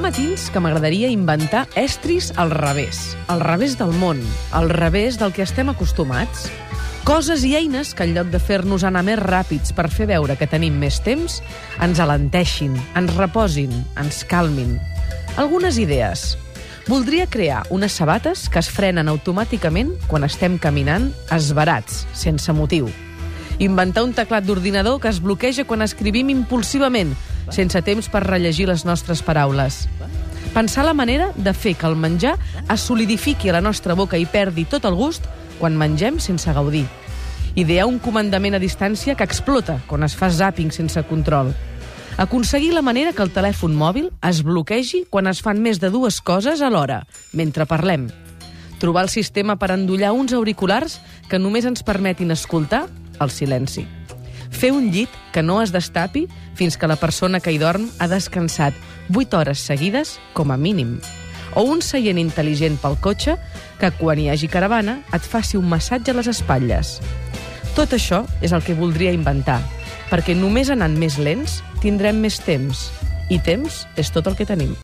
matins que m'agradaria inventar estris al revés. Al revés del món, al revés del que estem acostumats. Coses i eines que en lloc de fer-nos anar més ràpids per fer veure que tenim més temps, ens alenteixin, ens reposin, ens calmin. Algunes idees. Voldria crear unes sabates que es frenen automàticament quan estem caminant esbarats, sense motiu. Inventar un teclat d'ordinador que es bloqueja quan escrivim impulsivament, sense temps per rellegir les nostres paraules. Pensar la manera de fer que el menjar es solidifiqui a la nostra boca i perdi tot el gust quan mengem sense gaudir. Idear un comandament a distància que explota quan es fa zàping sense control. Aconseguir la manera que el telèfon mòbil es bloquegi quan es fan més de dues coses alhora, mentre parlem. Trobar el sistema per endollar uns auriculars que només ens permetin escoltar el silenci. Fer un llit que no es destapi fins que la persona que hi dorm ha descansat 8 hores seguides com a mínim. O un seient intel·ligent pel cotxe que, quan hi hagi caravana, et faci un massatge a les espatlles. Tot això és el que voldria inventar, perquè només anant més lents tindrem més temps. I temps és tot el que tenim.